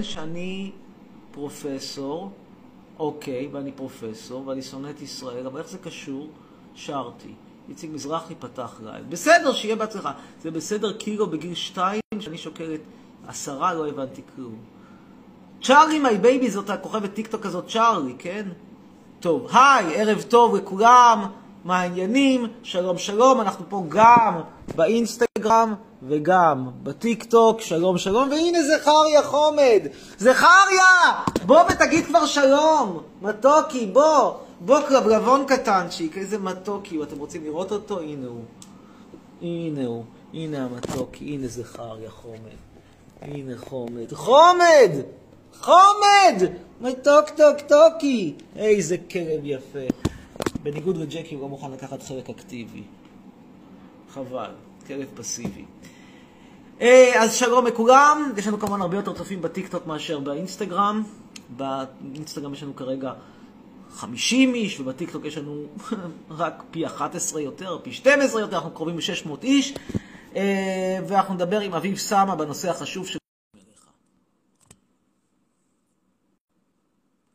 שאני פרופסור, אוקיי, ואני פרופסור, ואני שונא את ישראל, אבל איך זה קשור? שרתי. איציק מזרחי פתח לייב. בסדר, שיהיה בהצלחה. זה בסדר קילו בגיל שתיים, שאני שוקלת עשרה, לא הבנתי כלום. צ'ארלי מי בייבי זאת הכוכבת טיקטוק הזאת, צ'ארלי, כן? טוב, היי, ערב טוב לכולם, מה העניינים? שלום שלום, אנחנו פה גם באינסטגרם וגם בטיקטוק, שלום שלום, והנה זכריה חומד, זכריה! בוא ותגיד כבר שלום, מתוקי, בוא, בוא קלבלבון קטנצ'יק, איזה מתוקי הוא, אתם רוצים לראות אותו? הנה הוא, הנה הוא, הנה המתוקי, הנה זכריה חומד, הנה חומד, חומד! חומד! מתוק טוק טוקי! איזה כלב יפה. בניגוד לג'קי הוא לא מוכן לקחת חלק אקטיבי. חבל, כלב פסיבי. אז שלום לכולם, יש לנו כמובן הרבה יותר צופים בטיקטוק מאשר באינסטגרם. באינסטגרם יש לנו כרגע 50 איש, ובטיקטוק יש לנו רק פי 11 יותר, פי 12 יותר, אנחנו קרובים ל-600 איש. ואנחנו נדבר עם אביב סמה בנושא החשוב של...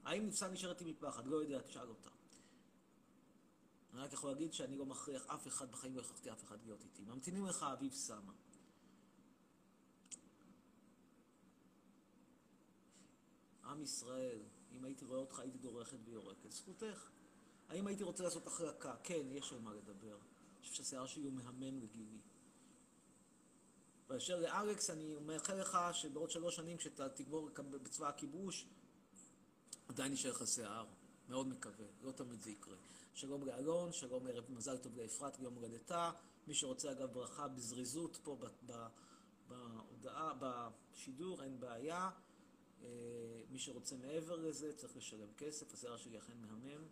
האם נפסל נשארת עם מפחד? לא יודע, תשאל אותה. אני רק יכול להגיד שאני לא מכריח אף אחד, בחיים לא הכרחתי אף אחד להיות איתי. ממתינים לך אביב סמה. עם ישראל, אם הייתי רואה אותך הייתי דורכת ויורקת. זכותך. האם הייתי רוצה לעשות החלקה? כן, יש על מה לדבר. אני חושב שהשיער שלי הוא מהמם לגילי. באשר לאלכס, אני מאחל לך שבעוד שלוש שנים כשאתה תגבור בצבא הכיבוש, עדיין יישאר לך שיער. מאוד מקווה, לא תמיד זה יקרה. שלום לאלון, שלום ערב מזל טוב לאפרת ביום הולדתה. מי שרוצה אגב ברכה בזריזות פה בהודעה, בשידור, אין בעיה. מי שרוצה מעבר לזה צריך לשלם כסף, השיער שלי אכן מהמם.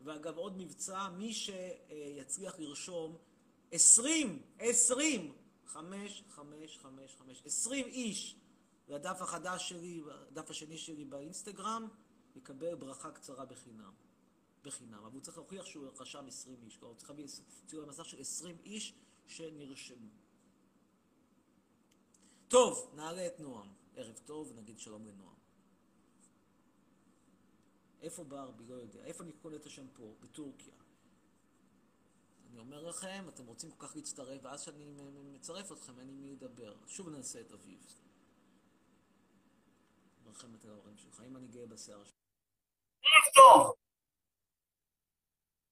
ואגב עוד מבצע, מי שיצליח לרשום 20, 20, 5, 5, 5, 5, 20 איש לדף החדש שלי, הדף השני שלי באינסטגרם, יקבל ברכה קצרה בחינם. בחינם. אבל הוא צריך להוכיח שהוא רשם 20 איש. כלומר, הוא צריך להביא ציור למסך של 20 איש שנרשמו. טוב, נעלה את נועם. ערב טוב, נגיד שלום לנועם. איפה ברבי? לא יודע. איפה אני קונה את השם פה? בטורקיה. אני אומר לכם, אתם רוצים כל כך להצטרף, ואז כשאני מצרף אתכם, אין עם מי לדבר. שוב ננסה את אביב. מרחמת על ההורים שלך, אם אני גאה בשיער שלך. ערב טוב!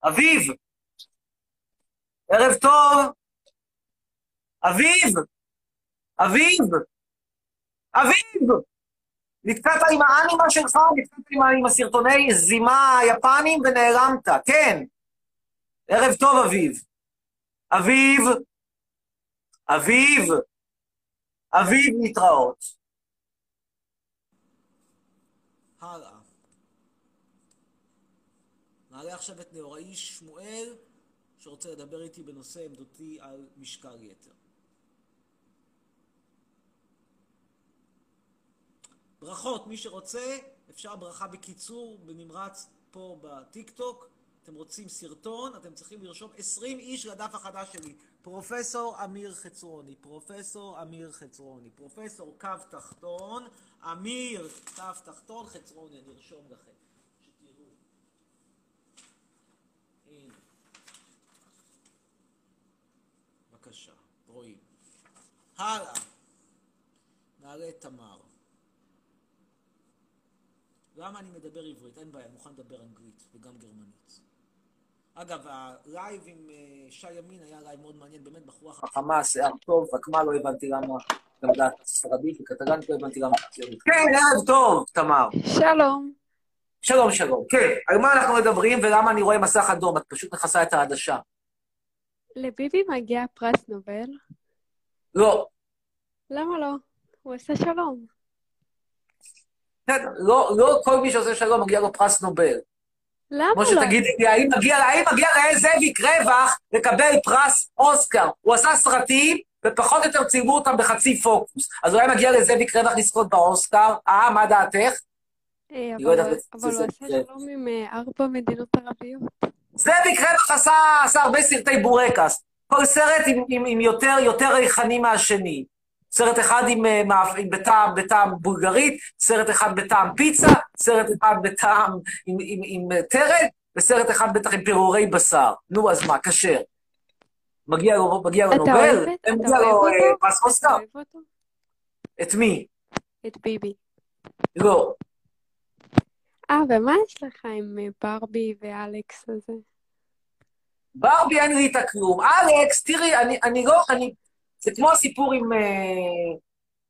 אביב! ערב טוב! אביב! אביב! אביב! נתקעת עם האנימה שלך, נתקעת עם הסרטוני זימה היפנים ונעלמת, כן. ערב טוב, אביב. אביב! אביב! אביב להתראות. הלאה. נעלה עכשיו את נאוראי שמואל, שרוצה לדבר איתי בנושא עמדותי על משקל יתר. ברכות, מי שרוצה, אפשר ברכה בקיצור, בנמרץ, פה בטיק-טוק. אתם רוצים סרטון, אתם צריכים לרשום 20 איש לדף החדש שלי. פרופסור אמיר חצרוני, פרופסור אמיר חצרוני, פרופסור קו תחתון, אמיר קו תחתון חצרוני, אני ארשום לכם. שתראו. בבקשה, רואים. הלאה. נעלה את תמר. למה אני מדבר עברית? אין בעיה, אני מוכן לדבר אנגלית וגם גרמנית. אגב, הלייב עם שי ימין היה לייב מאוד מעניין, באמת בחורה חכמה, שיער טוב, רק מה לא הבנתי למה, גם יודעת ספרדית וקטלנית לא הבנתי למה. כן, ערב טוב, תמר. שלום. שלום, שלום. כן, על מה אנחנו מדברים ולמה אני רואה מסך אדום? את פשוט מכסה את העדשה. לביבי מגיע פרס נובל? לא. למה לא? הוא עושה שלום. בסדר, לא, לא כל מי שעושה שלום מגיע לו פרס נובל. למה כמו? שתגידי לי, האם מגיע, האם מגיע לזאביק רווח לקבל פרס אוסקר? הוא עשה סרטים, ופחות או יותר צילמו אותם בחצי פוקוס. אז אולי מגיע לזאביק רווח לזכות באוסקר? אה, מה דעתך? אה, לא אבל הוא עשה יקרה. שלום עם אה, ארבע מדינות ערביות. זאביק רווח עשה, עשה הרבה סרטי בורקס. כל סרט עם, יותר ריחני מהשני. סרט אחד עם, אה, מאפ- עם בטעם, בטעם בולגרית, סרט אחד בטעם פיצה, סרט אחד בטעם עם, עם, עם אה, טרד, וסרט אחד בטח עם פירורי בשר. נו, אז מה, כשר. מגיע לו, מגיע לו נובל? את- אתה מגיע אוהב לו? אה, פרס אוסקר? את מי? את ביבי. לא. אה, ומה יש לך עם אה, ברבי ואלכס הזה? ברבי אין לי איתה כלום. אלכס, תראי, אני, אני לא, אני... זה כמו הסיפור עם, אה,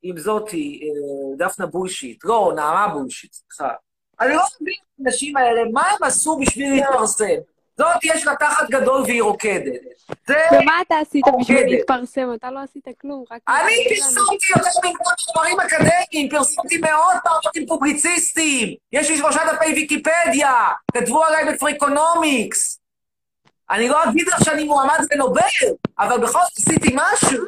עם זאתי, אה, דפנה בולשיט. לא, נעמה בולשיט, סליחה. אני לא מבין את האנשים האלה, מה הם עשו בשביל להתפרסם? זאת, יש לה תחת גדול והיא רוקדת. זה... ומה אתה עשית בשביל. להתפרסם? אתה לא עשית כלום, רק... אני. פרסמתי יותר ממאות חומרים אקדמיים, פרסמתי מאות מאמרים פובליציסטיים, יש לי שלושה דפי ויקיפדיה, כתבו עליי ב Freakonomics. אני לא אגיד לך שאני מועמד לנובל, אבל בכל זאת עשיתי משהו.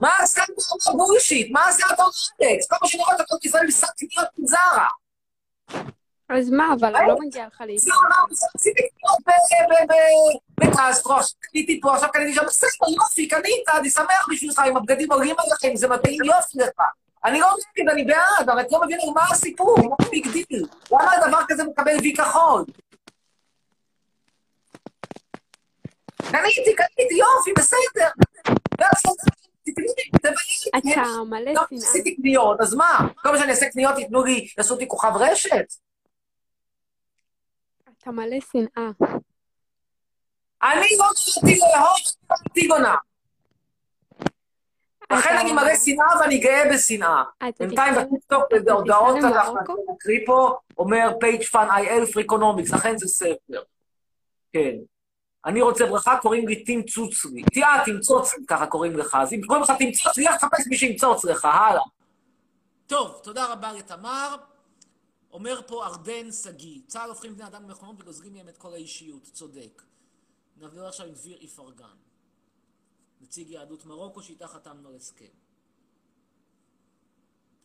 מה עשה פה בולשיט? מה עשה אותו אלכס? כל מה שאני רואה את הכל ישראל משחק קניות עם זרה. אז מה, אבל לא מגיע לך. עולם, עשיתי קניות בקסטרו, עכשיו קניתי פה, עכשיו קניתי שם, בסדר, יופי, קנית, אני שמח בשבילך, אם הבגדים עולים עליכם, זה מתאים יופי לך. אני לא נגד, אני בעד, אבל את לא מבינה מה הסיפור, מה ביג דיל? למה הדבר כזה מקבל וי כחול? קניתי, קניתי, יופי, בסדר. אתה מלא לא שנאה. עשיתי קניות, אז מה? כל מה שאני אעשה קניות, ייתנו לי, יעשו אותי כוכב רשת? אתה מלא שנאה. אני לא נולדתי לאהוב אנטיגונה. לכן אני מלא שנאה ואני גאה בשנאה. בינתיים בטיקטוק, בהודעות אנחנו? נקריא פה, אומר פייג' פאן איי-אל פריקונומיקס, לכן זה ספר. כן. אני רוצה ברכה, קוראים לי. תראה, תמצוץ לי, ככה קוראים לך. אז אם קוראים לך תמצוץ לי, לך תחפש מי שימצוץ לך, הלאה. טוב, תודה רבה לתמר. אומר פה ארדן שגיא, צה"ל הופכים בני אדם למכונות וגוזרים מהם את כל האישיות, צודק. נעביר עכשיו עם דביר איפרגן, נציג יהדות מרוקו שאיתה חתמנו על הסכם.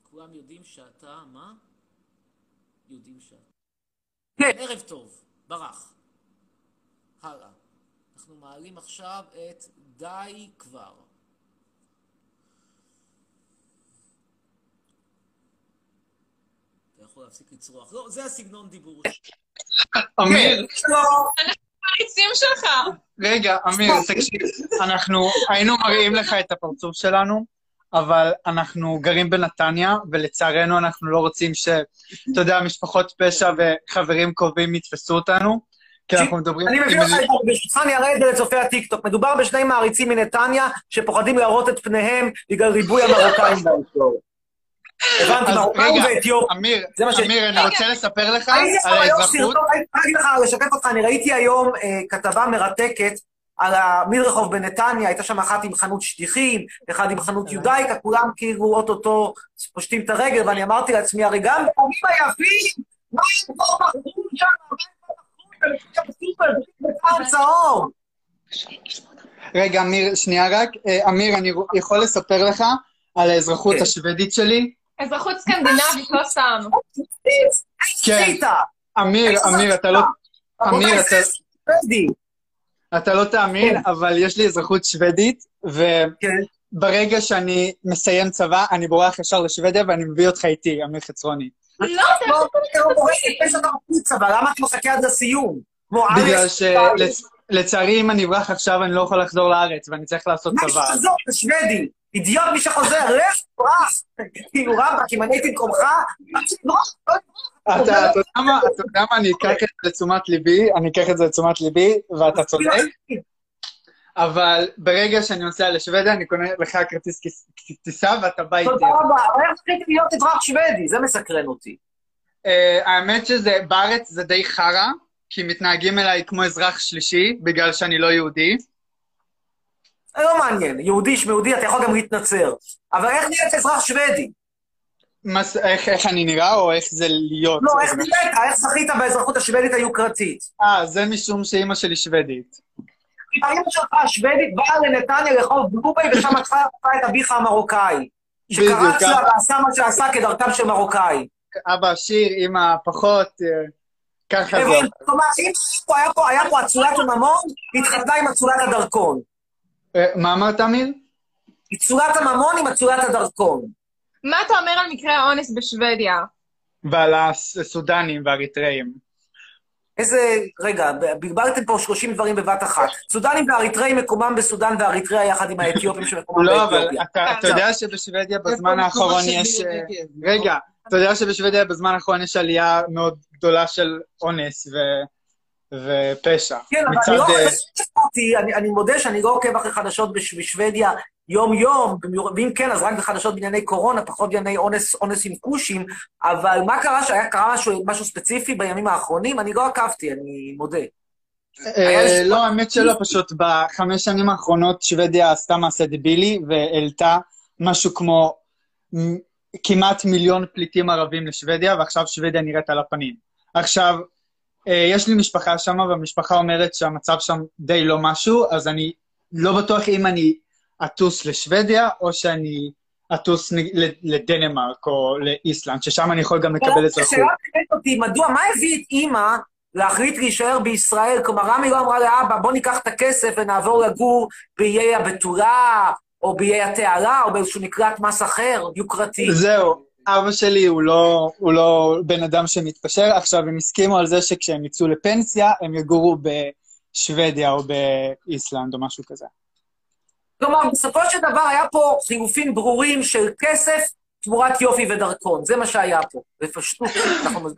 כולם יודעים שאתה, מה? יודעים שאתה. כן. ערב טוב, ברח. הלאה. אנחנו מעלים עכשיו את די כבר. אתה יכול להפסיק לצרוח. לא, זה הסגנון דיבור שלי. אמיר, לא, הריצים שלך. רגע, אמיר, תקשיב, אנחנו היינו מראים לך את הפרצוף שלנו, אבל אנחנו גרים בנתניה, ולצערנו אנחנו לא רוצים ש... אתה יודע, משפחות פשע וחברים קרובים יתפסו אותנו, כי אנחנו מדברים... אני מביא לך את זה, ברשותך אני אראה את זה לצופי הטיקטוק. מדובר בשני מעריצים מנתניה שפוחדים להראות את פניהם בגלל ריבוי המרוקאים באזור. הבנתי, מרוקאים ואתיופים. אמיר, אמיר, אני רוצה לספר לך על האזרחות. אני לך, לשתף אותך, אני ראיתי היום אה, כתבה מרתקת על המדרחוב בנתניה, הייתה שם אחת עם חנות שטיחים, אחד עם חנות יודאיקה, כולם כאילו אוטוטו פושטים את הרגל, ואני אמרתי לעצמי, הרי גם היפים, מה הם כבר מכרו שם, רגע, אמיר, שנייה רק. אה, אמיר, אני יכול לספר לך על האזרחות כן. השבדית שלי? אזרחות סקנדינבית, לא סתם. כן. אמיר, אמיר? אתה לא... אמיר, אתה-. אתה לא תאמין, כן. אבל יש לי אזרחות שוודית, וברגע כן. שאני מסיים צבא, אני בורח ישר לשוודיה ואני מביא אותך איתי, אמיר חצרוני. לא, אתה לא, לא, לא, יש לך חוץ, אבל למה אתה מחכה עד לסיום? כמו בגלל שלצערי, אם אני אברח עכשיו, אני לא יכול לחזור לארץ, ואני צריך לעשות מה צבא. שחזור, זה שוודי. אידיוט מי שחוזר, לך, ברח. כאילו, רבאק, אם אני הייתי במקומך, לא מה, אתה יודע מה, אני אקח את זה לתשומת ליבי, אני אקח את זה לתשומת ליבי, ואתה צודק, אבל ברגע שאני נוסע לשוודיה, אני קונה לך כרטיס טיסה ואתה בא איתי. תודה רבה, איך רציתי להיות אזרח שוודי? זה מסקרן אותי. אה, האמת שזה, בארץ זה די חרא, כי מתנהגים אליי כמו אזרח שלישי, בגלל שאני לא יהודי. זה לא מעניין, יהודי שמיהודי, אתה יכול גם להתנצר. אבל איך נהיית אזרח שוודי? מה ס- איך, איך אני נראה, או איך זה להיות? לא, איך נהיית? איך זכית באזרחות השוודית היוקרתית? אה, זה משום שאימא שלי שוודית. האמא שלך השוודית באה לנתניה לרחוב דובאי, ושם מצאה את אביך המרוקאי. שקרץ לה. ועשה מה שעשה כדרכם של מרוקאים. אבא עשיר, אימא פחות, ככה זה. כלומר, אם פה היה פה, אצולת הממון, התחתנה עם אצולת הדרכון. אה, מה אמרת, אמיר? היא צורת הממון עם הצורת הדרכון. מה אתה אומר על מקרה האונס בשוודיה? ועל הסודנים והאריתראים. איזה, רגע, בלבלתם פה 30 דברים בבת אחת. סודנים ואריתריאים מקומם בסודן ואריתריאה יחד עם האתיופים שמקומם לא, אבל באתיופיה. אתה יודע שבשוודיה בזמן האחרון יש... אה, רגע, אתה יודע שבשוודיה בזמן האחרון יש עלייה מאוד גדולה של אונס ו- ופשע. כן, אבל אני לא... אה, אותי, אני, אני מודה שאני לא עוקב אחרי חדשות בש, בשוודיה יום-יום, ואם כן, אז רק בחדשות בענייני קורונה, פחות בענייני אונס, אונס עם כושים, אבל מה קרה שהיה קרה משהו, משהו ספציפי בימים האחרונים? אני לא עקבתי, אני מודה. אה, לא, האמת שלא, פשוט בחמש שנים האחרונות שוודיה עשתה מעשה דבילי והעלתה משהו כמו כמעט מיליון פליטים ערבים לשוודיה, ועכשיו שוודיה נראית על הפנים. עכשיו, אה, יש לי משפחה שם, והמשפחה אומרת שהמצב שם די לא משהו, אז אני לא בטוח אם אני אטוס לשוודיה, או שאני אטוס לדנמרק או לאיסלנד, ששם אני יכול גם לקבל אזרחות. השאלה באמת אותי, מדוע, מה הביא את אימא להחליט להישאר בישראל? כלומר, רמי לא אמרה לאבא, בוא ניקח את הכסף ונעבור לגור באיי הבתולה, או באיי התעלה, או באיזשהו מקלט מס אחר, יוקרתי. זהו, אבא שלי הוא לא, הוא לא בן אדם שמתפשר. עכשיו, הם הסכימו על זה שכשהם יצאו לפנסיה, הם יגורו בשוודיה או באיסלנד או משהו כזה. כלומר, בסופו של דבר היה פה חילופים ברורים של כסף תמורת יופי ודרכון. זה מה שהיה פה. בפשטות, אנחנו דברים.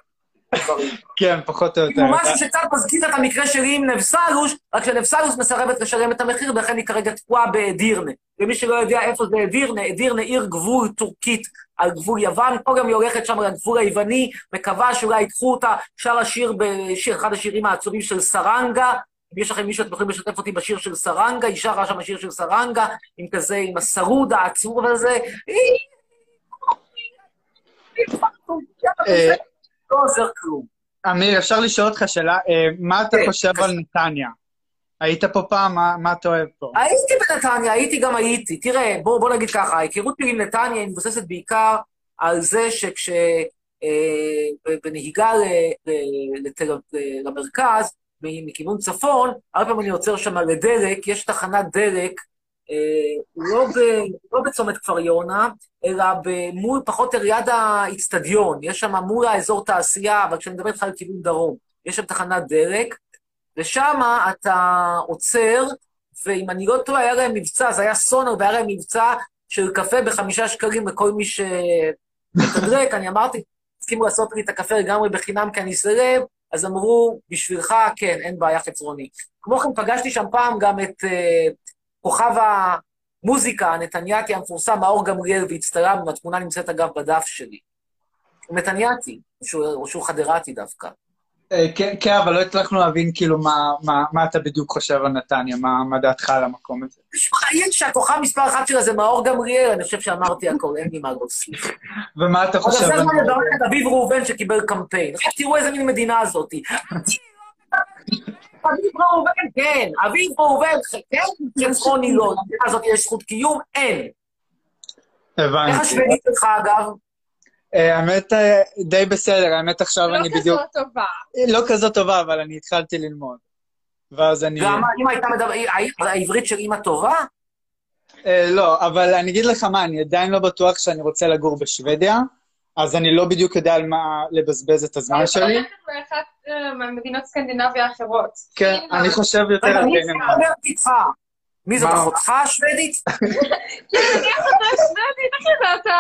כן, פחות או יותר. כאילו משהו שקצת מזכיר את המקרה שלי עם נבסלוש, רק שנבסלוש מסרבת לשלם את המחיר, ולכן היא כרגע תקועה באדירנה. ומי שלא יודע איפה זה אדירנה, אדירנה עיר גבול טורקית על גבול יוון, פה גם היא הולכת שם לגבול היווני, מקווה שאולי ייקחו אותה, שר השיר בשיר, אחד השירים העצובים של סרנגה, אם יש לכם מישהו, אתם יכולים לשתף אותי בשיר של סרנגה, היא שרה שם השיר של סרנגה, עם כזה, עם השרוד העצוב הזה. אה, לא עוזר כלום. אמיר, אפשר לשאול אותך שאלה? אה, מה אתה כן. חושב על נתניה? היית פה פעם? מה- אתה אוהב פה? הייתי בנתניה, הייתי גם הייתי. תראה, בוא, נגיד ככה, ההיכרות שלי עם נתניה היא מבוססת בעיקר על זה שכש... אה, בנהיגה למרכז, מכיוון צפון, הרבה פעמים אני עוצר שם לדלק, יש תחנת דלק, אה, לא, ב, לא בצומת כפר יונה, אלא מול, פחות או ליד האיצטדיון, יש שם מול האזור תעשייה, אבל כשאני מדבר איתך על כיוון דרום, יש שם תחנת דלק, ושם אתה עוצר, ואם אני לא טועה, היה להם מבצע, זה היה סונר, והיה להם מבצע של קפה בחמישה שקלים לכל מי שמתדרק. אני אמרתי, הסכימו לעשות לי את הקפה לגמרי בחינם כי אני סלב, אז אמרו, בשבילך, כן, אין בעיה חצרוני. כמו כן, פגשתי שם פעם גם את uh, כוכב המוזיקה הנתניאתי המפורסם, מאור גמליאל, והצטלמנו, התמונה נמצאת אגב בדף שלי. נתניאתי, שהוא, שהוא חדרתי דווקא. אה, כן, כן, אבל לא הצלחנו להבין כאילו מה- מה- מה אתה בדיוק חושב על נתניה, מה מה דעתך על המקום הזה. תשמע, עיר שהכוכב מספר אחת שלה זה מאור גמליאל, אני חושב שאמרתי הכל, אין לי מה להוסיף. ומה אתה אבל חושב זה על... הזמן לברך את אביב ראובן שקיבל קמפיין. עכשיו תראו איזה מין מדינה זאת. אביב ראובן, כן, אביב ראובן, כן, חצרוני לא. למדינה הזאת יש זכות קיום? אין. איך הבנתי. השבדית שלך, אגב? אה, האמת, אה, די בסדר, האמת עכשיו לא אני בדיוק... כזאת טובה. לא כזאת טובה, אבל אני התחלתי ללמוד. ואז אני... גם אם הייתה מדבר... העברית של אימא טובה? אה, לא, אבל אני אגיד לך מה, אני עדיין לא בטוח שאני רוצה לגור בשוודיה, אז אני לא בדיוק יודע על מה לבזבז את הזמן שלי. ללכת לאחת אה, מהמדינות סקנדינביה האחרות. כן, אני חושב יותר על מי דנמרק. מי זאת? אחותך השוודית? כן, אני אחת השבדית, איך ידעת?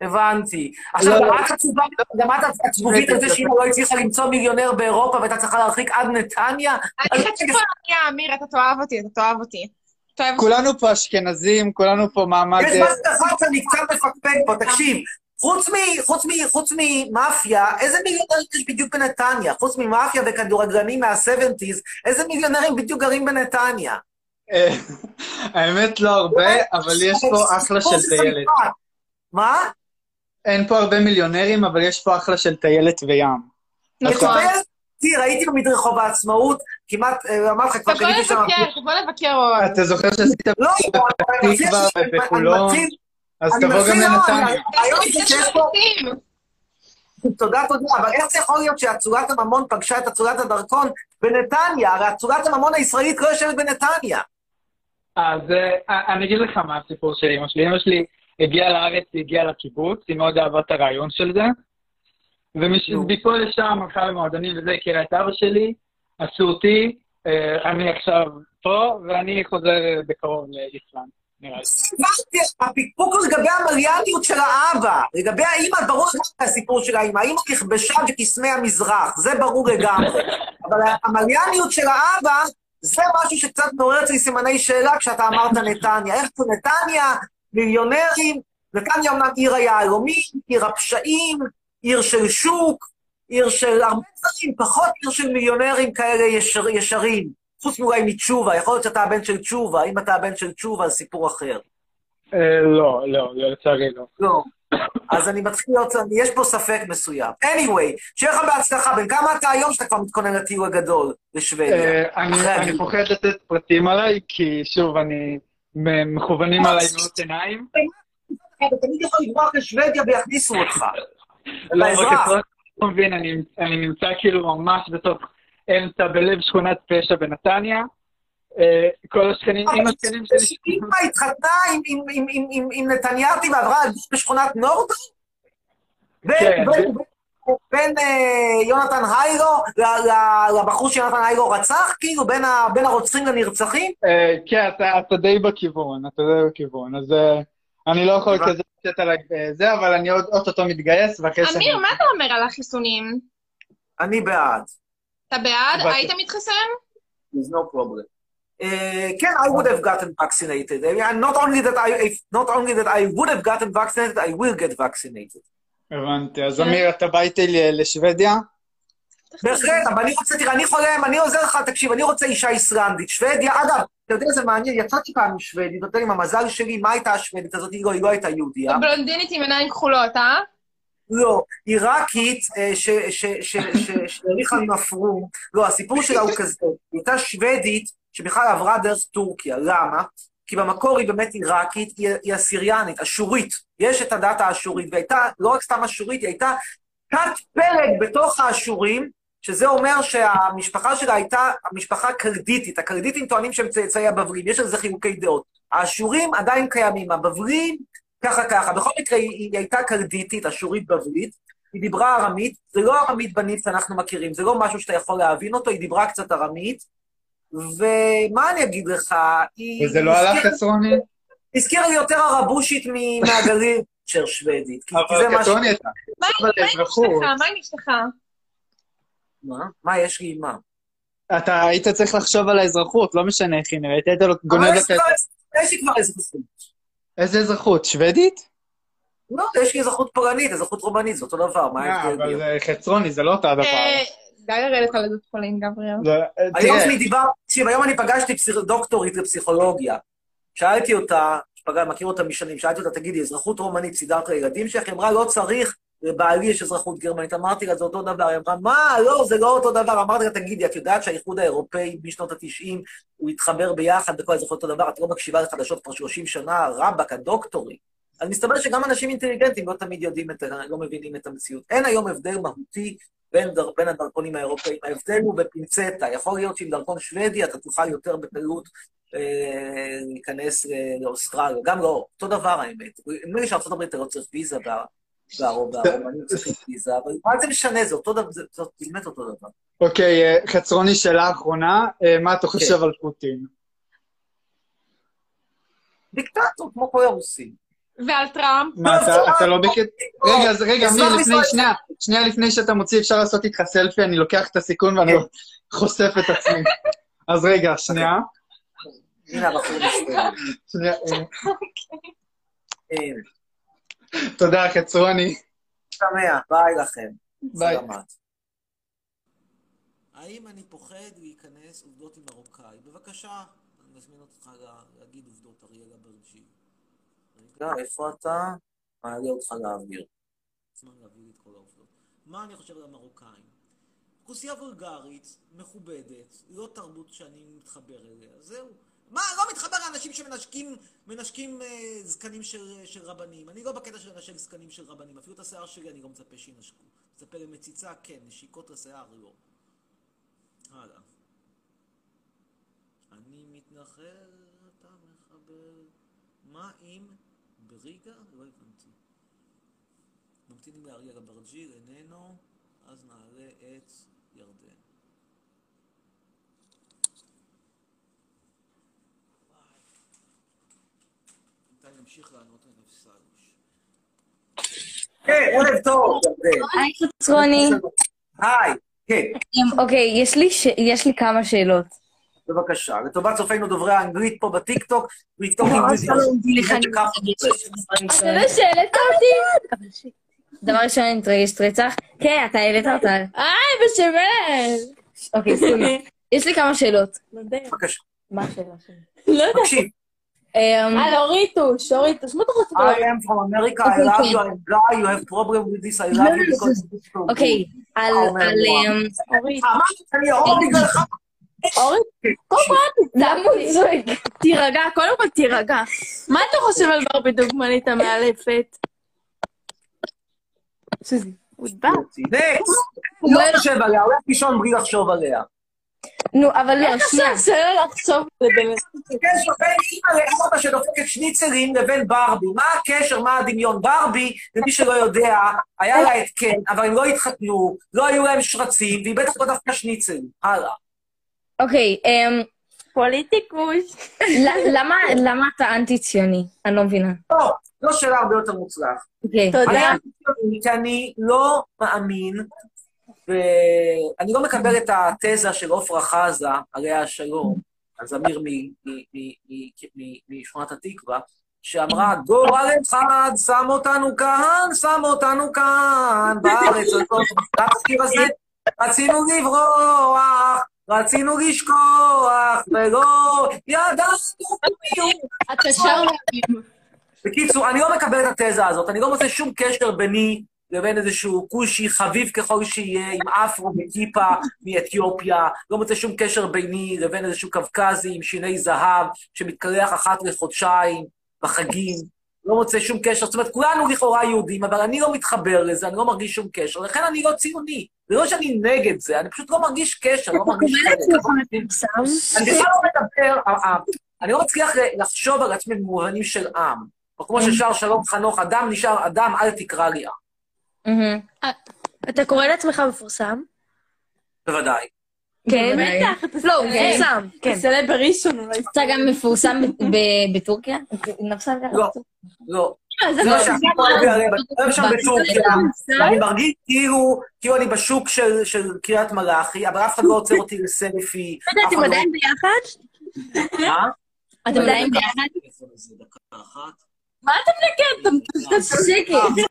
הבנתי. עכשיו, לא, גם לא. את עצובה, גם את עצבובית על זה שאמא לא הצליחה למצוא מיליונר באירופה והייתה צריכה להרחיק עד נתניה? אני חצי פולניה, אמיר, אתה תאהב אותי, אתה תאהב אותי. כולנו פה אשכנזים, כולנו פה מעמד... יש משהו אחד שאני קצת מפקפק פה, תקשיב. חוץ מ... חוץ מ... חוץ ממאפיה, איזה מיליונרים יש בדיוק בנתניה? חוץ ממאפיה וכדורגלנים מה-70's, איזה מיליונרים בדיוק גרים בנתניה? אה, האמת לא הרבה, אבל יש פה אחלה של טיילת. מה? אין פה הרבה מיליונרים, אבל יש פה אחלה של טיילת וים. נכון. תראה, הייתי במדרחוב העצמאות, כמעט, אה, אמרתי לך כבר קניתי שם... לבקר, תבוא לבקר עוד. אתה זוכר שעשית לא, בפתח תקווה ובחולון? אז תבוא גם לנתניה. הרעיון זה שיש פה... תודה, תודה, אבל איך זה יכול להיות שאצולת הממון פגשה את אצולת הדרכון בנתניה? הרי אצולת הממון הישראלית לא יושבת בנתניה. אז אה, אני אגיד לך מה הסיפור של אמא שלי. אמא שלי הגיעה לארץ, היא הגיעה לקיבוץ, היא מאוד אהבה את הרעיון של זה. ומפה לשם הלכה למועדונים וזה, הכירה את אבא שלי, עשו אותי, אה, אני עכשיו פה, ואני חוזר בקרוב לאיסלנד. הבנתי, הפקפוק הוא לגבי המריאניות של האבא. לגבי האימא, ברור הסיפור של האימא. האימא נכבשה בקסמי המזרח, זה ברור לגמרי. אבל המריאניות של האבא, זה משהו שקצת מעורר אצלי סימני שאלה כשאתה אמרת נתניה. איך פה נתניה, מיליונרים, נתניה אומנם עיר היהלומים, עיר הפשעים, עיר של שוק, עיר של הרבה דברים, פחות עיר של מיליונרים כאלה ישר, ישרים. חוץ מאולי מתשובה, יכול להיות שאתה הבן של תשובה, אם אתה הבן של תשובה, זה סיפור אחר. אה, לא, לא, לצערי לא. לא. אז אני מתחיל להיות, יש פה ספק מסוים. anyway, שיהיה לך בהצלחה, בן כמה אתה היום שאתה כבר מתכונן לטיול הגדול לשוודיה? אה, אני פוחד לתת פרטים עליי, כי שוב, אני מכוונים עליי מאוד עיניים. אתה תמיד יכול לברוח לשוודיה ויכניסו אותך. לא, לאזרח. לא מבין, אני, אני נמצא כאילו ממש בתוך אמצע, בלב שכונת פשע בנתניה. אה, כל השכנים, עם השכנים שלי... אמא התחתנה עם- נתניאתי ועברה בשכונת נורדו? בין- כן, בין- אה, יונתן היירו ל- לבחור שיונתן היירו רצח? כאילו, בין הרוצחים לנרצחים? אה, כן, אתה, אתה די בכיוון, אתה די בכיוון, אז אה, אני לא יכול. כזה לצאת על זה, אבל אני עוד אוטוטו מתגייס, ואחרי שאני... אמיר, מה אתה אומר על החיסונים? אני בעד. אתה בעד? היית מתחסן? There's no problem. Uh, כן, I would have gotten vaccinated. Not only that I, if- not only that I would have gotten vaccinated, I will get vaccinated. הבנתי, אז אמיר, אתה בא איתי ל- לשוודיה? בהחלט, אבל אני רוצה, תראה, אני חולם, אני עוזר לך, תקשיב, אני רוצה אישה איסלנדית. שוודיה, אגב, אתה יודע, זה מעניין, יצאתי פעם עם שוודית, אתה יודע, עם המזל שלי, מה הייתה השוודית הזאת? היא לא, היא לא הייתה יהודייה. בלונדינית עם עיניים כחולות, אה? לא, עיראקית אה, ש- ש- ש- ש- שהאריכה עם הפרום. לא, הסיפור שלה הוא כזה, היא הייתה שוודית שבכלל עברה דרך טורקיה. למה? כי במקור היא באמת עיראקית, היא, היא אסיריאנית, אשורית. יש את הדת האשורית, והייתה לא רק סתם אשורית, היא הייתה תת פלג בתוך האשורים, שזה אומר שהמשפחה שלה הייתה משפחה קרדיטית. הקרדיטים טוענים שהם צאצאי הבבלים, יש על זה חילוקי דעות. האשורים עדיין קיימים, הבבלים ככה ככה. בכל מקרה, היא, היא הייתה קרדיטית, אשורית בבלית, היא דיברה ארמית, זה לא ארמית בנית שאנחנו מכירים, זה לא משהו שאתה יכול להבין אותו, היא דיברה קצת ארמית, ומה אני אגיד לך, היא... וזה לא הלך חסרוני? הזכירה לי יותר ערבושית מ- מהגליל של שוודית, אבל. חסרוני, אתה מה עם. אשתך? מה? מה? יש לי עם מה? אתה היית צריך לחשוב על האזרחות, לא משנה איך היא נראית, היית לו גונב לך יש לי את... כבר- יש לי כבר אזרחות. איזה אזרחות? שוודית? לא, יש לי אזרחות פולנית, אזרחות רומנית, זה אותו דבר, מה אה, ההבדל? אבל זה חצרוני, זה לא אותו הדבר. די לרדת על עדות חולים, גבריאל. זה- היום אני דיבר, תקשיב, היום אני פגשתי. דוקטורית לפסיכולוגיה. שאלתי אותה, שפגע, מכיר אותה משנים, שאלתי אותה, תגידי, אזרחות רומנית סידרת לילדים שלך? היא אמרה, לא צריך, לבעלי יש אזרחות גרמנית. אמרתי לה, זה אותו דבר. היא אמרה, מה, לא, זה לא אותו דבר. אמרתי לה, תגידי, את יודעת שהאיחוד האירופאי משנות ה-90, הוא התחבר ביחד בכל האזרחות אותו דבר, את לא מקשיבה לחדשות כבר 30 שנה, רבאק, הדוקטורי. אז מסתבר שגם אנשים אינטליגנטים לא תמיד יודעים את, ה- לא מבינים את המציאות. אין היום הבדל מהותי בין, דר, בין הדרכונים האירופאים. ההבדל הוא בפינצטה. יכול להיות שעם דרכון שוודי אתה תוכל יותר בקלות אה, להיכנס ל- לאוסטרליה. גם לא, אותו דבר האמת. נדמה לי הברית אתה לא צריך ויזה, והרומנים צריכים ויזה, אבל מה זה משנה? זה אותו דבר, זה באמת אותו דבר. אוקיי, אה, חצרוני, שאלה אחרונה, אה, מה אתה חושב על פוטין? דיקטטור, כמו כל הרוסים. ועל טראמפ? מה, אתה- אתה לא בקט... רגע, אז רגע, אמיר, לפני, שנייה, שנייה לפני שאתה מוציא, אפשר לעשות איתך סלפי, אני לוקח את הסיכון ואני חושף את עצמי. אז רגע, שנייה. הנה הבחור מסתובב. שנייה, אה, הנה, תודה, חצרוני. שמח, ביי לכם. ביי. האם אני פוחד להיכנס עובדות עם מרוקאי? בבקשה, אני מזמין אותך לה- להגיד עובדות אריאל אברג'י. רגע, איפה אתה? מעלה אותך לאוויר. זמן להביא לי את כל העובדות. מה אני חושב על המרוקאים? אוכלוסייה וולגרית, מכובדת, לא תרבות שאני מתחבר אליה, זהו. מה, לא מתחבר לאנשים שמנשקים מנשקים אה, זקנים של, של רבנים. אני לא בקטע של לנשק זקנים של רבנים. אפילו את השיער שלי אני לא מצפה שינשקו. מצפה למציצה, כן, נשיקות לשיער, לא. הלאה. אני מתנחל, אתה ב- מה עם בריגה? לא הבנתי. ממתינים לאריאל אברג'יל, איננו, אז נעלה את ירדן. בינתיים נמשיך לענות על נפסלוש. כן, ערב טוב. ירדן. היי, חצרוני. היי, כן, אוקיי, יש לי ש- יש לי כמה שאלות. בבקשה. לטובת צופינו דוברי האנגלית פה בטיקטוק, טיקטוק לא, אני אתה לא שאלת אותי? דבר ראשון, אני מתרגשת רצח. כן, אתה העלית אותה. היי, בשמן! אוקיי, סולי. יש לי כמה שאלות. בבקשה. מה השאלה שלי? לא יודעת. תקשיב, אמ, אה, אוריטוש, אוריטוש, מה אתה רוצה? I am from America, I love you, I'm guy, you have problem with this, I love you because it's so good. אוקיי, על... על, אורית, קודם כל? תירגע, קודם כל תירגע. מה אתה חושב על ברבי דוגמנית המאלפת? הודבק. נקסט. לא חושב עליה, הוא הולך לישון בלי לחשוב עליה. נו, אבל לא, איך שנייה. עכשיו שאלה לחשוב על זה באמת? הקשר בין אימא לאבא שדופקת שניצלים לבין ברבי. מה הקשר, מה הדמיון? ברבי, למי שלא יודע, היה לה התקן, אבל הם לא התחתנו, לא היו להם שרצים, והיא בטח לא דווקא שניצלים. הלאה. אוקיי, אמ, פוליטיקוש. למה למה אתה אנטי-ציוני? אני לא מבינה. לא, זו שאלה הרבה יותר מוצלחת. אוקיי. תודה. אני אנטי-ציוני כי אני לא מאמין, ואני לא מקבל את התזה של עפרה חזה, עליה השלום, הזמיר מ- מ- מ- מ- מ- משכונת התקווה, שאמרה, גורל אחד שם אותנו כאן, שם אותנו כאן, בארץ הזאת. השיר הזה, רצינו לברוח, רצינו לשכוח, ולא ידענו מי הוא. אתה שר מדהים. בקיצור, אני לא מקבל את התזה הזאת, אני לא מוצא שום קשר ביני לבין איזשהו כושי חביב ככל שיהיה, עם אפרו וכיפה מאתיופיה, לא מוצא שום קשר ביני לבין איזשהו קווקזי עם שיני זהב שמתקלח אחת לחודשיים בחגים, לא מוצא שום קשר, זאת אומרת, כולנו לכאורה יהודים, אבל אני לא מתחבר לזה, אני לא מרגיש שום קשר, לכן אני לא ציוני. זה לא שאני נגד זה, אני פשוט לא מרגיש קשר, לא מרגיש חלק. אני בכלל לא מדבר, אה, אה, אני לא מצליח לחשוב על עצמי במובנים של עם. או כמו ששר שלום חנוך, אדם נשאר אדם, אל תקרא לי עם. מהמם. אתה קורא לעצמך מפורסם? בוודאי. כן? בטח, אתה לא, הוא מפורסם, כן. סלב בראשון אולי. אתה גם מפורסם ב- ב- בטורקיה? לא. לא. אני לא מרגיש כאילו, כאילו אני בשוק של קריית מלאכי, אבל אף אחד לא עוצר אותי לסלפי. לא אם אחד לא- עדיין ביחד? מה? אתם עדיין ביחד? מה אתה מנקד? אתה שקט.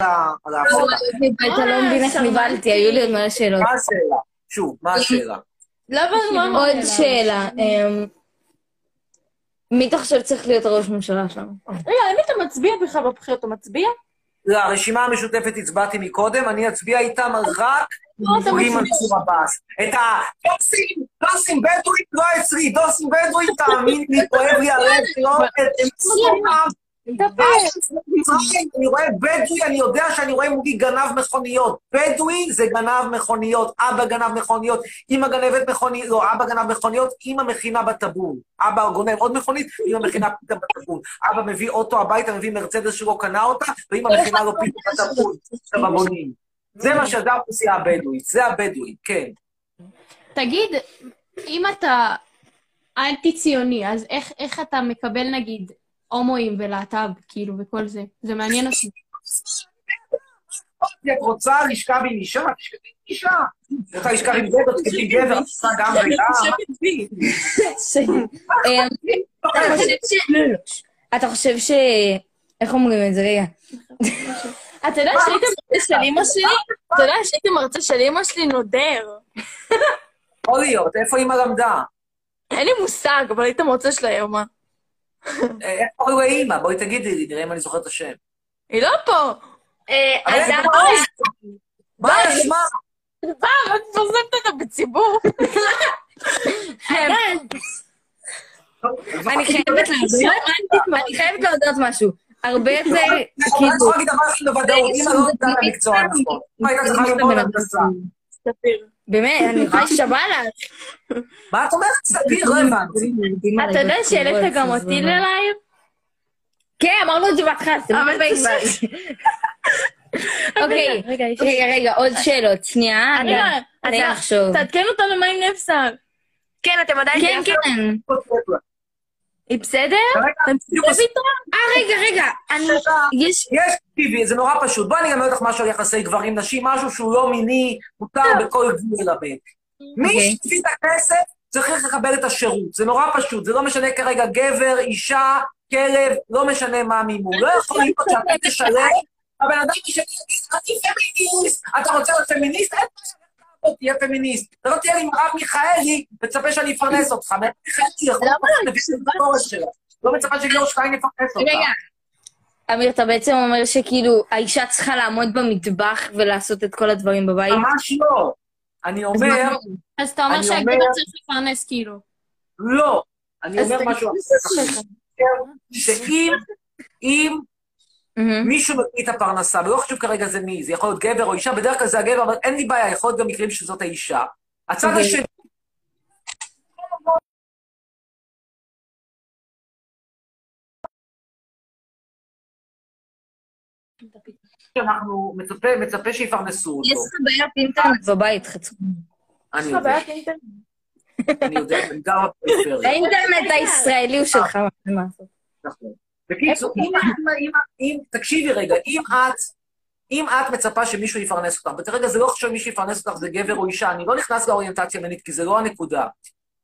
ההפסקה. אתה לא מבין איך נבהלתי, היו לי עוד מלא שאלות. מה השאלה? שוב, מה השאלה? לא הבנו עוד שאלה. אמ, מי אתה חושב צריך להיות הראש ממשלה שלנו? רגע, למי אתה מצביע בכלל בבחירות? אתה מצביע? לרשימה המשותפת הצבעתי מקודם, אני אצביע איתם רק לא, בלי מצביע. מנסור עבאס. את הדוסים, דוסים בדואים לא אצלי, דוסים בדואים, תאמין לי, כואב לי הלב, לא, הם סומם. אני רואה בדואי, אני יודע שאני רואה מולי גנב מכוניות. בדואי זה גנב מכוניות, אבא גנב מכוניות, אמא גנבת מכוניות, לא, אבא גנב מכוניות, אמא מכינה בטבור. אבא גונב עוד מכונית, אמא מכינה פיתה בטבור. אבא מביא אוטו הביתה, מביא מרצדס שלא קנה אותה, ואמא מכינה לו פיתה בטבור. זה מה שזה האוכלוסייה הבדואית, זה הבדואית, כן. תגיד, אם אתה אנטי-ציוני, אז איך אתה מקבל, נגיד, הומואים ולהט"ב, כאילו, וכל זה? זה מעניין אותי. את רוצה לשכב עם אישה? תשכבי עם אישה. רוצה לשכב עם גבר, תשכבי עם גבר, רוצה גם וגם. אה, אתה חושב ש... אתה חושב ש... איך אומרים את זה? רגע. אתה יודע שהייתי מרצה של אמא שלי? אתה יודע שהייתי מרצה של אמא שלי נודר. יכול להיות, איפה אימא למדה? אין לי מושג, אבל היית מרצה שלה אימא. אה, איך קוראים לאימא? בואי תגידי לי, נראה אם אני זוכר את השם. היא לא פה. אה, אז זה- קוראים? מה? פעם, את מפרסמת אותה בציבור. אני חייבת להודות, משהו. הרבה יותר, אני כאילו, יכולה להגיד דבר אחד בוודאות, אימא לא יודעת את המקצוע הנכון. אימא הייתה צריכה ללמוד הנדסה. באמת, אני יכולה להישבע לך. מה את אומרת? סביר, לא הבנתי. אתה יודע שהעלית גם אותי ללייב? כן, אמרנו את זה בהתחלה, זה לא בפייסבוק. אוקיי, רגע, רגע, עוד שאלות, שנייה, אני אני לא... אחשוב. תעדכן אותנו מה עם נפסל. כן, אתם עדיין כן, כן. היא בסדר? אה, רגע, רגע, אני... יש... יש, תקשיבי, זה נורא פשוט. בואי אני אלמד אותך משהו על יחסי גברים נשים, משהו שהוא לא מיני, מותר בכל גבול ללמד. מי אוקיי. שהביא את הכסף צריך לקבל את השירות. זה נורא פשוט, זה לא משנה כרגע גבר, אישה, כלב, לא משנה מה מימון. לא יכול להיות שאתה תשלם, הבן אדם ישלם, אני פמיניסט, אתה רוצה להיות פמיניסט? אין בעיה, תהיה פמיניסט. אתה לא תהיה לי מרב מיכאלי ותצפה שאני אפרנס אותך. מרב מיכאלי ביקורת שלה. לא מצפה שליאור שטיין יפרנס אותך. אמיר, אתה בעצם אומר שכאילו האישה צריכה לעמוד במטבח ולעשות את כל הדברים בבית? ממש לא. אני אומר, אז אתה אומר שהגבר צריך לפרנס כאילו. לא. אני אומר משהו אחר. שאם מהמם. מישהו מביא את הפרנסה, ולא חשוב כרגע זה מי, זה יכול להיות גבר או אישה, בדרך כלל זה הגבר, אבל אין לי בעיה, יכול להיות גם מקרים שזאת האישה. הצד אוקיי. השני, שאנחנו מצפה, מצפה שיפרנסו יש אותו. לך בעיית אינטרנט בבית, חצוף. אני יודע, אני יודע, אני גר בפריפריה. האינטרנט הישראלי הוא שלך, מה לעשות? נכון. בקיצור, אם, אם, אם, אם, תקשיבי רגע, אם את, אם את מצפה שמישהו יפרנס אותך, וכרגע זה לא חשוב אם מישהו יפרנס אותך, זה גבר או אישה, אני לא נכנס לאוריינטציה מינית, כי זה לא הנקודה.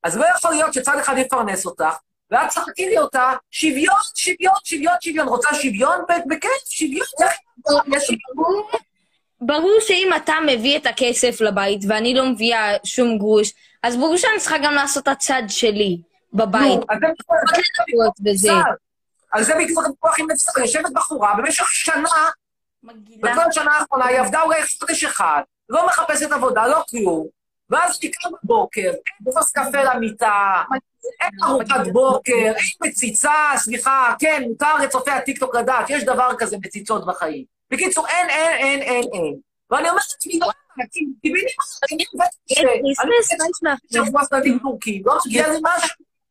אז לא יכול להיות שצד אחד יפרנס אותך, ואת צחקי לי אותה, שוויון, שוויון, שוויון, שוויון. רוצה שוויון? בכיף, שוויון. ברור שאם אתה מביא את הכסף לבית ואני לא מביאה שום גרוש, אז ברור שאני צריכה גם לעשות את הצד שלי בבית. נו, אז זה. על זה בדיוק הוויכוח עם נפסל. יושבת בחורה במשך שנה, בכל השנה האחרונה היא עבדה אולי חודש אחד, לא מחפשת עבודה, לא כלום. ואז קמה בבוקר, כוס קפה למיטה, אין ארוחת בוקר, אין מציצה, סליחה, כן, מותר לצופי הטיקטוק לדעת, יש דבר כזה מציצות בחיים. בקיצור, אין, אין, אין, אין, אין. ואני אומרת לעצמי, לא, כי בדיוק, אני קשה, אני עובדת שבוע סנדים טורקים, לא מגיע לי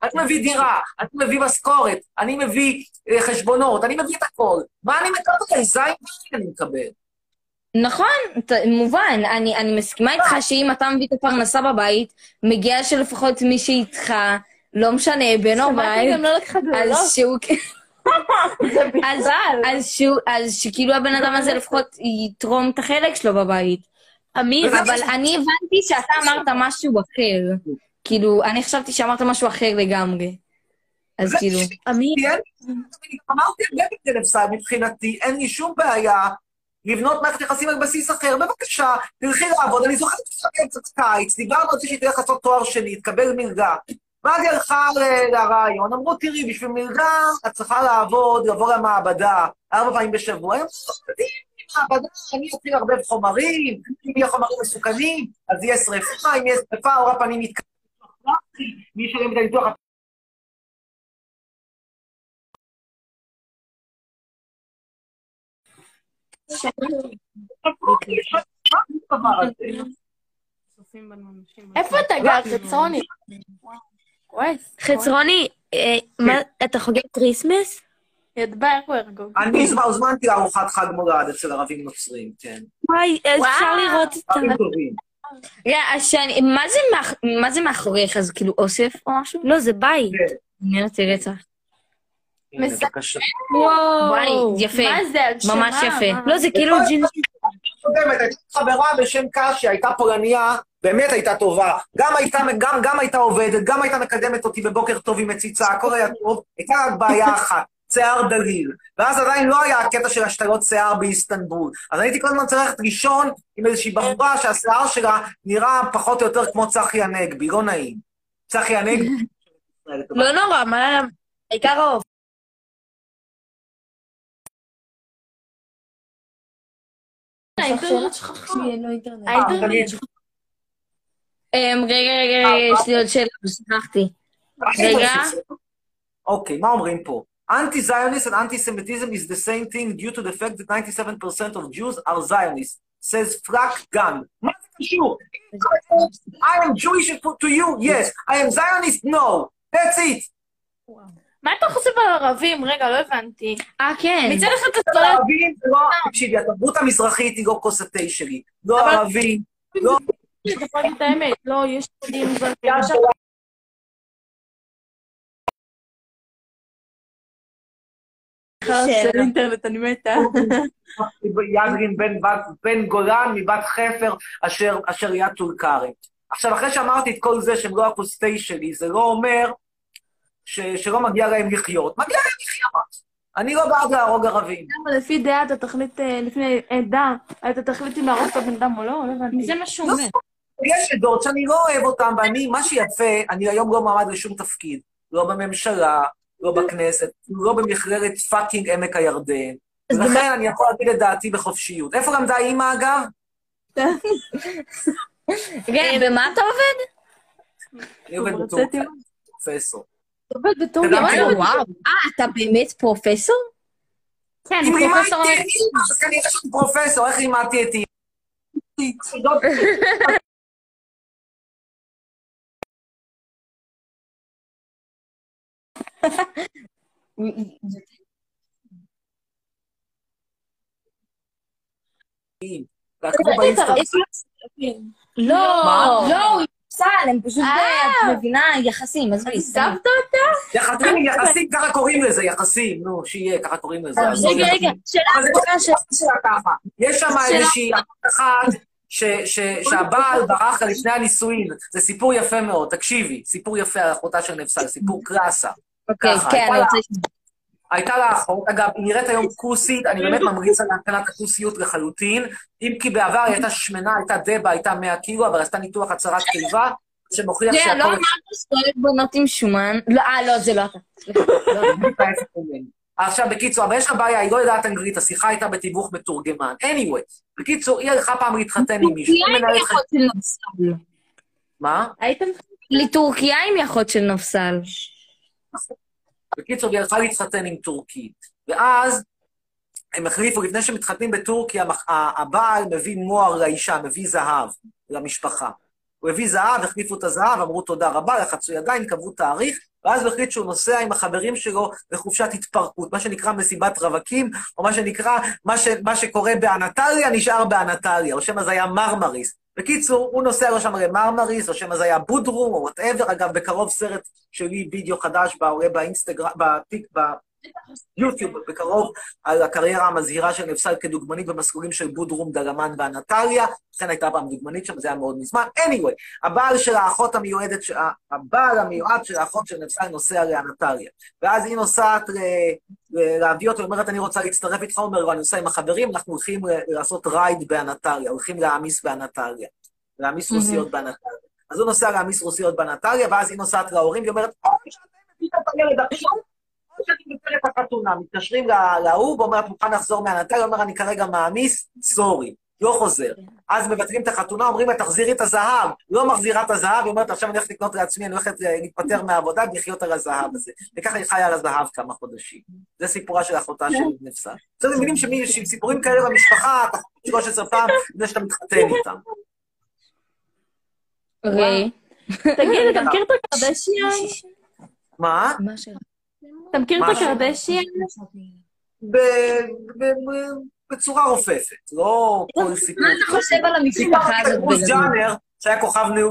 אני מביא דירה, אני מביא משכורת, אני מביא אה, חשבונות, אני מביא את הכל. מה אני מקבל? זין אני מקבל. נכון, ת- מובן. אני, אני מסכימה איתך שאם אתה מביא את הפרנסה בבית, מגיע שלפחות מי שאיתך, לא משנה, בן או בית, לא. אז שהוא... זה אז. אז, שהוא, אז שכאילו הבן אדם הזה לפחות יתרום את החלק שלו בבית. אמיר, אבל אני הבנתי שאתה אמרת משהו אחר. כאילו, אני חשבתי שאמרת משהו אחר לגמרי. אז כאילו... אמיר, אמרתי בגלל הפסד מבחינתי, אין לי שום בעיה לבנות מערכת יחסים על בסיס אחר. בבקשה, תלכי לעבוד. אני זוכרת קצת קיץ, דיברנו על זה שהיא תלך לעשות תואר שני, תקבל מלגה. ואז היא הלכה לרעיון, אמרו, תראי, בשביל מלגה את צריכה לעבוד, לעבור למעבדה ארבע פעמים בשבוע. אומרת, מעבדה, אני אתחיל הרבה חומרים, אם יהיו חומרים מסוכנים, אז יהיה שרפה, אם יהיה שרפה, אור הפנים יתקדם. מי ישלם את הניתוח? איפה אתה גר, חצרוני? חצרוני, אה, מה, אתה חוגג Christmas? אני הזמ- הוזמנתי לארוחת חג מולד אצל ערבים נוצרים, כן. וואי. אפשר לראות את ה... ערבים טובים. רגע, אז שאני... מה זה מאח- מה זה מאחוריך? זה כאילו אוסף או משהו? לא, זה בית. כן. מעניין אותי רצח. וואו. וואי, יפה. מה זה, הגשמה? ממש יפה. לא, זה כאילו הייתה חברה בשם קשי, הייתה פולניה, באמת הייתה טובה. גם הייתה, גם, גם הייתה עובדת, גם הייתה מקדמת אותי בבוקר טוב עם מציצה, הכל היה טוב. הייתה רק בעיה אחת, שיער דליל. ואז עדיין לא היה הקטע של השתלות שיער באיסטנבול. אז הייתי כל הזמן צריך ללכת לישון עם איזושהי בחורה שהשיער שלה נראה פחות או יותר כמו צחי הנגבי, לא נעים. צחי הנגבי. לא נורא, מה... העיקר האופי. האינטרנט שלך. אה, האינטרנט שלך אמ, רגע, רגע, רגע, יש לי עוד שאלה, שכחתי. רגע. אוקיי, מה אומרים פה? Anti-Zionist and anti-Semitism is the same thing due to the fact that 97% of Jews are Zionists, says Flak Gun. מה זה קשור? I am Jewish to you, yes. I am Zionist, no. That's it. מה אתה חושב על ערבים? רגע, לא הבנתי. אה, כן. מצד אחד אתה צודק, ערבים זה לא... תקשיבי, התרבות המזרחית היא לא כוס התה שלי. לא ערבים, לא... לא, יש עכשיו, של אינטרנט, אני מתה. בן, בת- בן גולן מבת חפר אשר, אשר יד טול כרם. עכשיו, אחרי שאמרתי את כל זה שהם לא הכוס תה שלי, זה לא אומר ש, שלא מגיע להם לחיות. מגיע להם לחיות. אני לא בעד להרוג ערבים. אבל לפי דעת התכלית, אה, לפי עדה, אתה תחליט אם להרוג את הבן אדם או לא? לא הבנתי. זה מה שהוא אומר. יש עדות שאני לא אוהב אותן, ואני, מה שיפה, אני היום לא מועמד לשום תפקיד. לא בממשלה, לא בכנסת, לא במכללת fucking עמק הירדן. ולכן אני יכול להגיד את דעתי בחופשיות. איפה למדה אימא, אגב? רגע, במה אתה עובד? אני עובד בטורקיה? פרופסור. אתה עובד בטורקיה, וואו, אתה. אה, אתה באמת פרופסור? כן, אם לימדתי פרופסור... את אימא, אז כנראה שאני פרופסור, איך לימדתי את אימא? לא? לא, הוא יפסל, הם פשוט. את מבינה, יחסים, עזבי, סתם. עזבת אותה? יחסים, יחסים, ככה קוראים לזה, יחסים, נו, שיהיה, ככה קוראים לזה. אז רגע. רגע, שאלה אחרונה שלה. יש שם שאלה- איזושהי אחת ש- ש- שהבעל ברח לפני הנישואין. זה סיפור יפה מאוד, תקשיבי, סיפור יפה על אחותה של נפסל, סיפור קלאסה. אוקיי, כן, הייתה אני לה- רוצה לשמוע. הייתה לה אחות, אגב, היא נראית היום כוסית, אני באמת ממליץ על הקטנת הכוסיות לחלוטין, אם כי בעבר היא הייתה שמנה, הייתה דבה, הייתה 100 קילו, אבל עשתה ניתוח הצהרת קיבה, שמוכיח לא שהכל... אמרת שאתה אוהב בנות עם שומן? לא, אה, לא, זה לא אתה. לא. ממני. עכשיו, בקיצור, אבל יש לך בעיה, היא לא יודעת אנגלית, השיחה הייתה בתיווך מתורגמן. anyway, בקיצור, היא הלכה פעם להתחתן עם מישהו. מה? הייתם... לטורקיה עם אחות של נפסל. בקיצור, היא הלכה להתחתן עם טורקית. ואז הם החליפו, לפני שמתחתנים בטורקיה, הבעל מביא מוהר לאישה, מביא זהב למשפחה. הוא הביא זהב, החליפו את הזהב, אמרו תודה רבה, לחצו ידיים, קבעו תאריך, ואז הוא החליט שהוא נוסע עם החברים שלו לחופשת התפרקות, מה שנקרא מסיבת רווקים, או מה שנקרא, מה, ש, מה שקורה באנטליה נשאר באנטליה, או שמא זה היה מרמריס. בקיצור, הוא נוסע לו שם למרמריס, או שמא זה היה בודרום, או whatever, אגב, בקרוב סרט שלי, וידאו חדש, עולה באינסטגרם, בטיק, ביוטיוב, בקרוב, על הקריירה המזהירה של נפסל כדוגמנית במסלולים של בודרום, דלמן ואנטליה, לכן הייתה פעם דוגמנית שם, זה היה מאוד מזמן. anyway, הבעל של האחות המיועדת, ש- הבעל המיועד של האחות של נפסל נוסע לאנטליה. ואז היא נוסעת ל- להביא אותו, היא אומרת, אני רוצה להצטרף איתך, הוא אומר אני נוסע עם החברים, אנחנו הולכים לעשות רייד באנטליה, הולכים להעמיס באנטליה, להעמיס רוסיות באנטליה. אז הוא נוסע להעמיס רוסיות באנטליה, ואז היא נוסעת להורים, היא אומרת, אוי, שאתם מביאים את הילד עכשיו, או שאני את החתונה. מתקשרים לה- להוא, ואומר, את מוכן לחזור מהנטליה? הוא אומר, אני כרגע מעמיס, סורי, לא חוזר. אז מבטלים את החתונה, אומרים לה, תחזירי את הזהב. לא מחזירה את הזהב, היא אומרת, עכשיו אני הולכת לקנות לעצמי, אני הולכת אה, להתפטר מהעבודה ולחיות על הזהב הזה. וככה היא חיה על הזהב כמה חודשים. זה סיפורה של אחותה של נפסל. אתם מבינים שמי- שסיפורים כאלה במשפחה, אתה חושב 13 פעם לפני שאתה מתחתן איתם. תגיד, אתה מכיר את הקרדשיאן? מה? מה שלך? אתה מכיר את. הקרדשיאן? ב- ב- ב- בצורה רופפת, לא כל סיפור. מה אתה חושב על המשפחה הזאת בגדול? ג'אנר, שהיה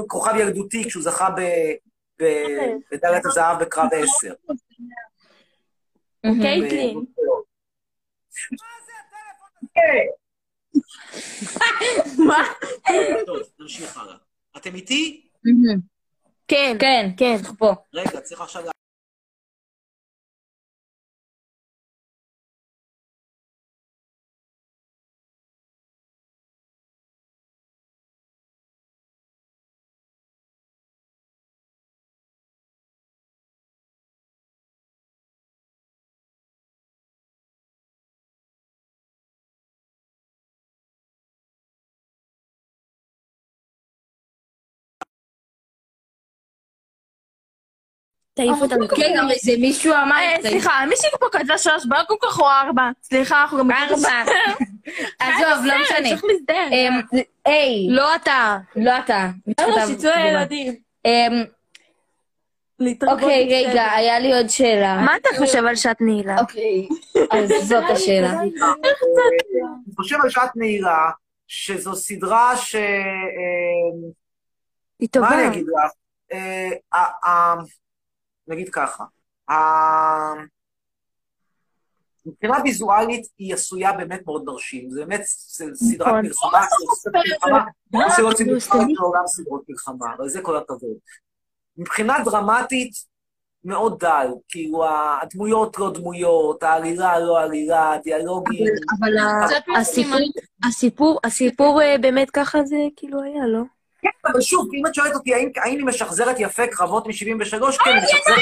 כוכב ילדותי כשהוא זכה ב- ב- מדליית הזהב בקרב 10. מהמם. קייטלין. מה? טוב, נמשיך הלאה. אתם איתי? כן, כן, כן. פה. רגע, צריך עכשיו... תעיף אותנו. כן, גם איזה מישהו אמר... אה, סליחה, מישהי פה כתבה שלוש בעקוקח או ארבע. סליחה, אנחנו גם... ארבע. עזוב, לא משנה. צריך להזדהר. אמ, היי, לא אתה. לא אתה. יאללה, שיצאו הילדים. אמ, אוקיי. רגע, היה לי עוד שאלה. מה אתה חושב על שעת נעילה? אוקיי, אז זאת השאלה. אני חושב על שעת נעילה, שזו סדרה ש... אה, היא מה טובה. אני אגיד לך? אה, נגיד ככה, ה- מבחינה ויזואלית היא עשויה באמת מאוד מרשים. זה באמת ס- סדרת נכון. מלחמה, סדרת מלחמה, גם סדרות ציבוריות לא גם סדרות מלחמה, אבל זה כל הכבוד. מבחינה דרמטית, מאוד דל, כאילו הדמויות לא דמויות, העלילה לא עלילה, הדיאלוגים. אבל. הסיפור, הסיפור, הסיפור אה, באמת ככה זה כאילו היה, לא? כן, אבל שוב, אם את שואלת אותי האם היא משחזרת יפה קרבות מ-73, כן, היא משחזרת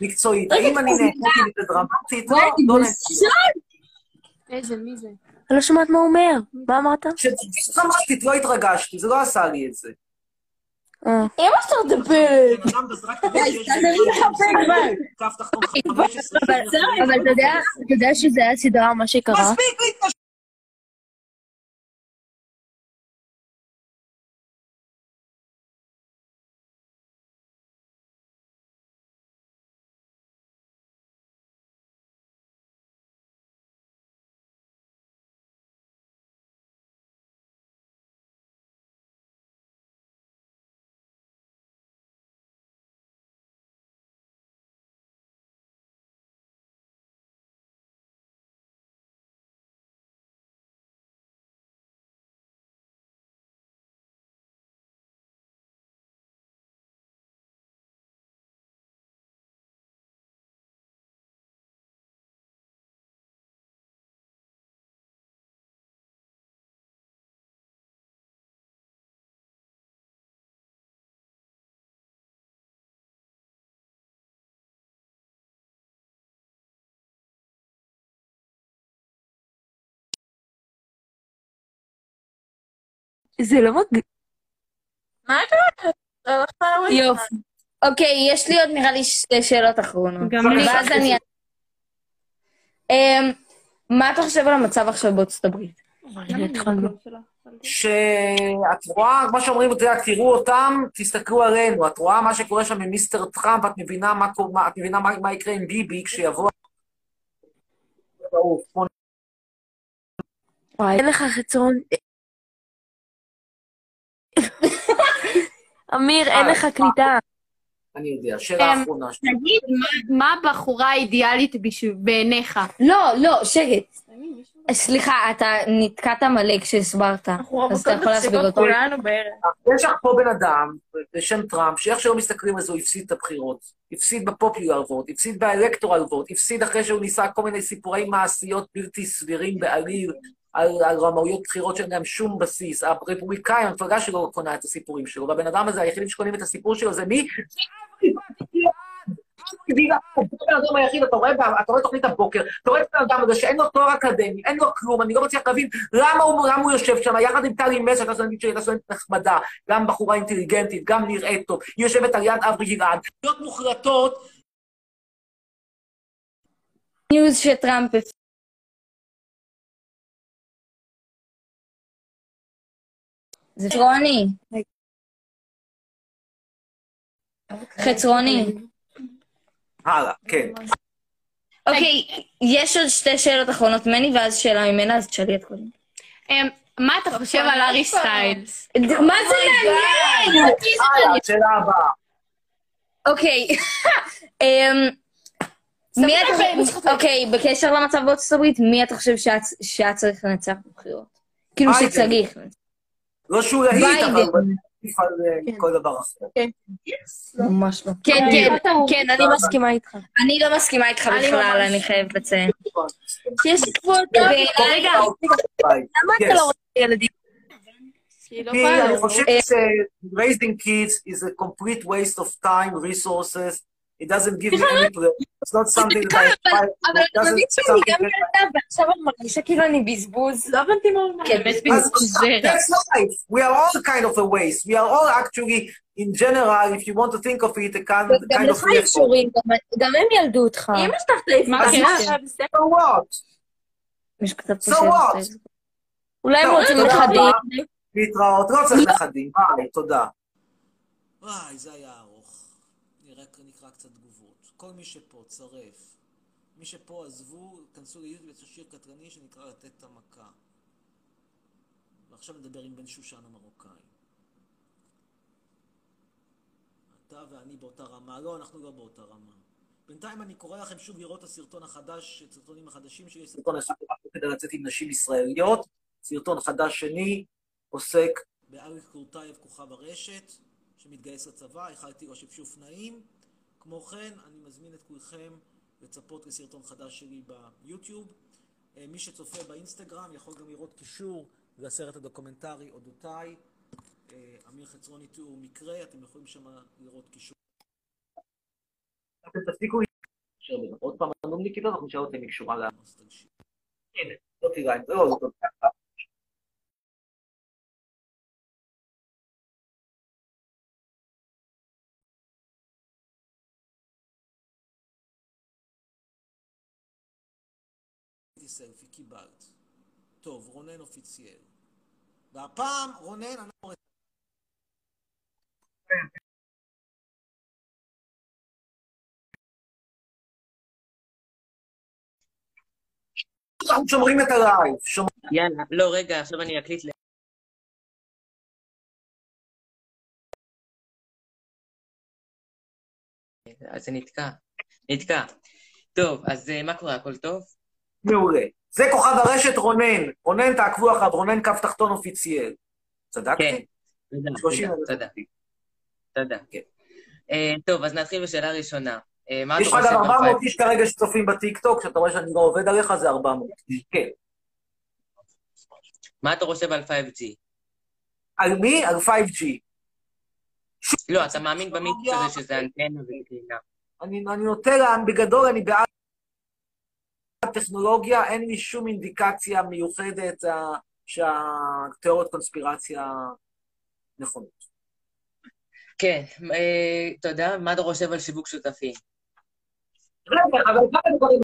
מקצועית. האם אני נהניתי מזה דרמטית? לא, לא נהניתי. איזה, מי זה? אני לא שומעת מה הוא אומר. מה אמרת? דרמטית, לא התרגשתי, זה לא עשה לי את זה. אה. אמא שלך מדברת. כף תחתון 15 אבל אתה יודע, אתה יודע שזה היה סדרה, מה שקרה? מספיק זה לא מג... מה קרה? הלכת להוריד. יופי. אוקיי, יש לי עוד נראה לי שתי שאלות אחרונות. גם לי. ואז אני... אמ, מה אתה חושב על המצב עכשיו בארצות הברית? שאת רואה, מה שאומרים, את יודעת, תראו אותם, תסתכלו עלינו. את רואה מה שקורה שם עם מיסטר טראמפ, את מבינה מה, את מבינה מה, מה יקרה עם ביבי כשיבוא... כמו וואי, אין לך חצרון. אמיר, אין לך קליטה. אני יודע. שאלה אמ, אחרונה. תגיד, מה- הבחורה האידיאלית בעיניך? לא, לא, שקט. סליחה, אתה נתקעת מלא כשהסברת. אז אתה יכול להסביר אותו. יש לך פה בן אדם בשם טראמפ, שאיך שלא מסתכלים על זה, הוא הפסיד את הבחירות. הפסיד בפופולר ווט, הפסיד באלקטורל ווט, הפסיד אחרי שהוא ניסה כל מיני סיפורי מעשיות בלתי סבירים בעליל, על, על רמאויות בחירות שאין להם שום בסיס. הרפובליקאים, המפלגה שלו קונה את הסיפורים שלו, והבן אדם הזה, היחידים שקונים את הסיפור שלו זה מי? הבן היחיד, אתה רואה, אתה תוכנית הבוקר, אתה רואה את הבן אדם הזה שאין לו תואר אקדמי, אין לו כלום, אני לא מצליח להבין למה הוא, למה הוא יושב שם, יחד עם טלי מסר, שהייתה סטודנטית שהייתה סטודנטית נחמדה, גם בחורה אינטליגנטית, גם נראית טוב, היא יושבת על יד אברי גלעד. להיות מוחלטות, news שטראמפ... זה חצרוני. חצרוני. הלאה, כן. אוקיי, יש עוד שתי שאלות אחרונות ממני, ואז שאלה ממנה, אז תשאלי את קודם. אמ, מה אתה חושב על הארי סטיילס? מה זה מעניין? הלאה, שאלה הבאה. אוקיי. אמ, מי אתה... אוקיי, בקשר למצב בארצות הברית, מי אתה חושב שהיה- צריך לנצח בבחירות? כאילו. שצריך. לא שהוא יעיל, אבל. הוא עדיף על אה, כל דבר אחר. ממש לא. כן, כן, כן, אני מסכימה איתך. אני לא מסכימה איתך בכלל, אני חייבת לציין. יש גבול. רגע, למה אתה לא רוצה ילדים? לא אני לו. חושב אה, ש-raising kids is a complete waste of time, resources. It doesn't give you any pleasure. It's not something that I אבל אבל it אני doesn't מבין שאני something גם that- ילדה, ועכשיו אני מרגישה כאילו אני בזבוז. לא הבנתי מה הוא אומר. באמת אז בזבוז זרע. That's life. We are all kind of a waste. We are all actually, in general, if you want to think of it, a kind, גם kind of לך יש הורים, גם- גם הם ילדו אותך. אמא שלך תעיף מה אותך, הקשר? עכשיו בסדר. So what? מישהו כתב פה So שיש what? פייסבוק. אולי הם לא, רוצים תודה נכדים. רבה. להתראות. לא צריך נכדים. ביי, תודה. וואי, זה היה ארוך. נראה, נקרא קצת תגובות. כל מי שפה, צרף. מי שפה עזבו, כנסו ליוטיוב, יצאו שיר קטרני שנקרא לתת את המכה. ועכשיו נדבר עם בן שושן המרוקאי. אתה ואני באותה רמה. לא, אנחנו לא באותה רמה. בינתיים אני קורא לכם שוב לראות את הסרטון החדש, את הסרטונים החדשים שלי. סרטון אחד כדי לצאת עם נשים ישראליות. סרטון חדש שני עוסק באריק קורטייב כוכב הרשת, שמתגייס לצבא, איחלתי לו שפשוף נעים. כמו כן, אני מזמין את כולכם לצפות לסרטון חדש שלי ביוטיוב. אה, מי שצופה באינסטגרם יכול גם לראות קישור לסרט הדוקומנטרי אודותיי. אה, אמיר חצרוני תיאור מקרה, אתם יכולים שם לראות קישור. תפסיקו עוד פעם הנומניקית, אנחנו נשאל אותם אם היא קשורה ל... הנה, לא תראה, לא, לא, לא. סלפי, קיבלת. טוב, רונן אופיציאל. והפעם, רונן, אני לא רואה... אנחנו שומרים את הלייב. שומרים- יאללה, לא, רגע, עכשיו אני אקליט ל... אז זה נתקע. נתקע. טוב, אז אה, מה קורה? הכל טוב? מעולה. זה כוכב הרשת רונן. רונן, תעקבו אחריו, רונן קו תחתון אופיציאל. כן. צדקתי? 30 תודה. תודה. תודה. כן. אה, טוב, אז נתחיל בשאלה ראשונה. אה, יש לך גם על 400 5G? איש כרגע שצופים בטיקטוק, שאתה רואה שאני לא עובד עליך, זה 400. כן. מה אתה חושב על 5G? על מי? על 5G. לא, אתה מאמין במיץ הזה שזה אנטנה וקרינה. אני, נוטה, בגדול אני בעד הטכנולוגיה, אין לי שום אינדיקציה מיוחדת שהתיאוריות קונספירציה נכונות. כן, אה, תודה. מה אתה חושב על שיווק שותפים? רגע, אבל כמה דברים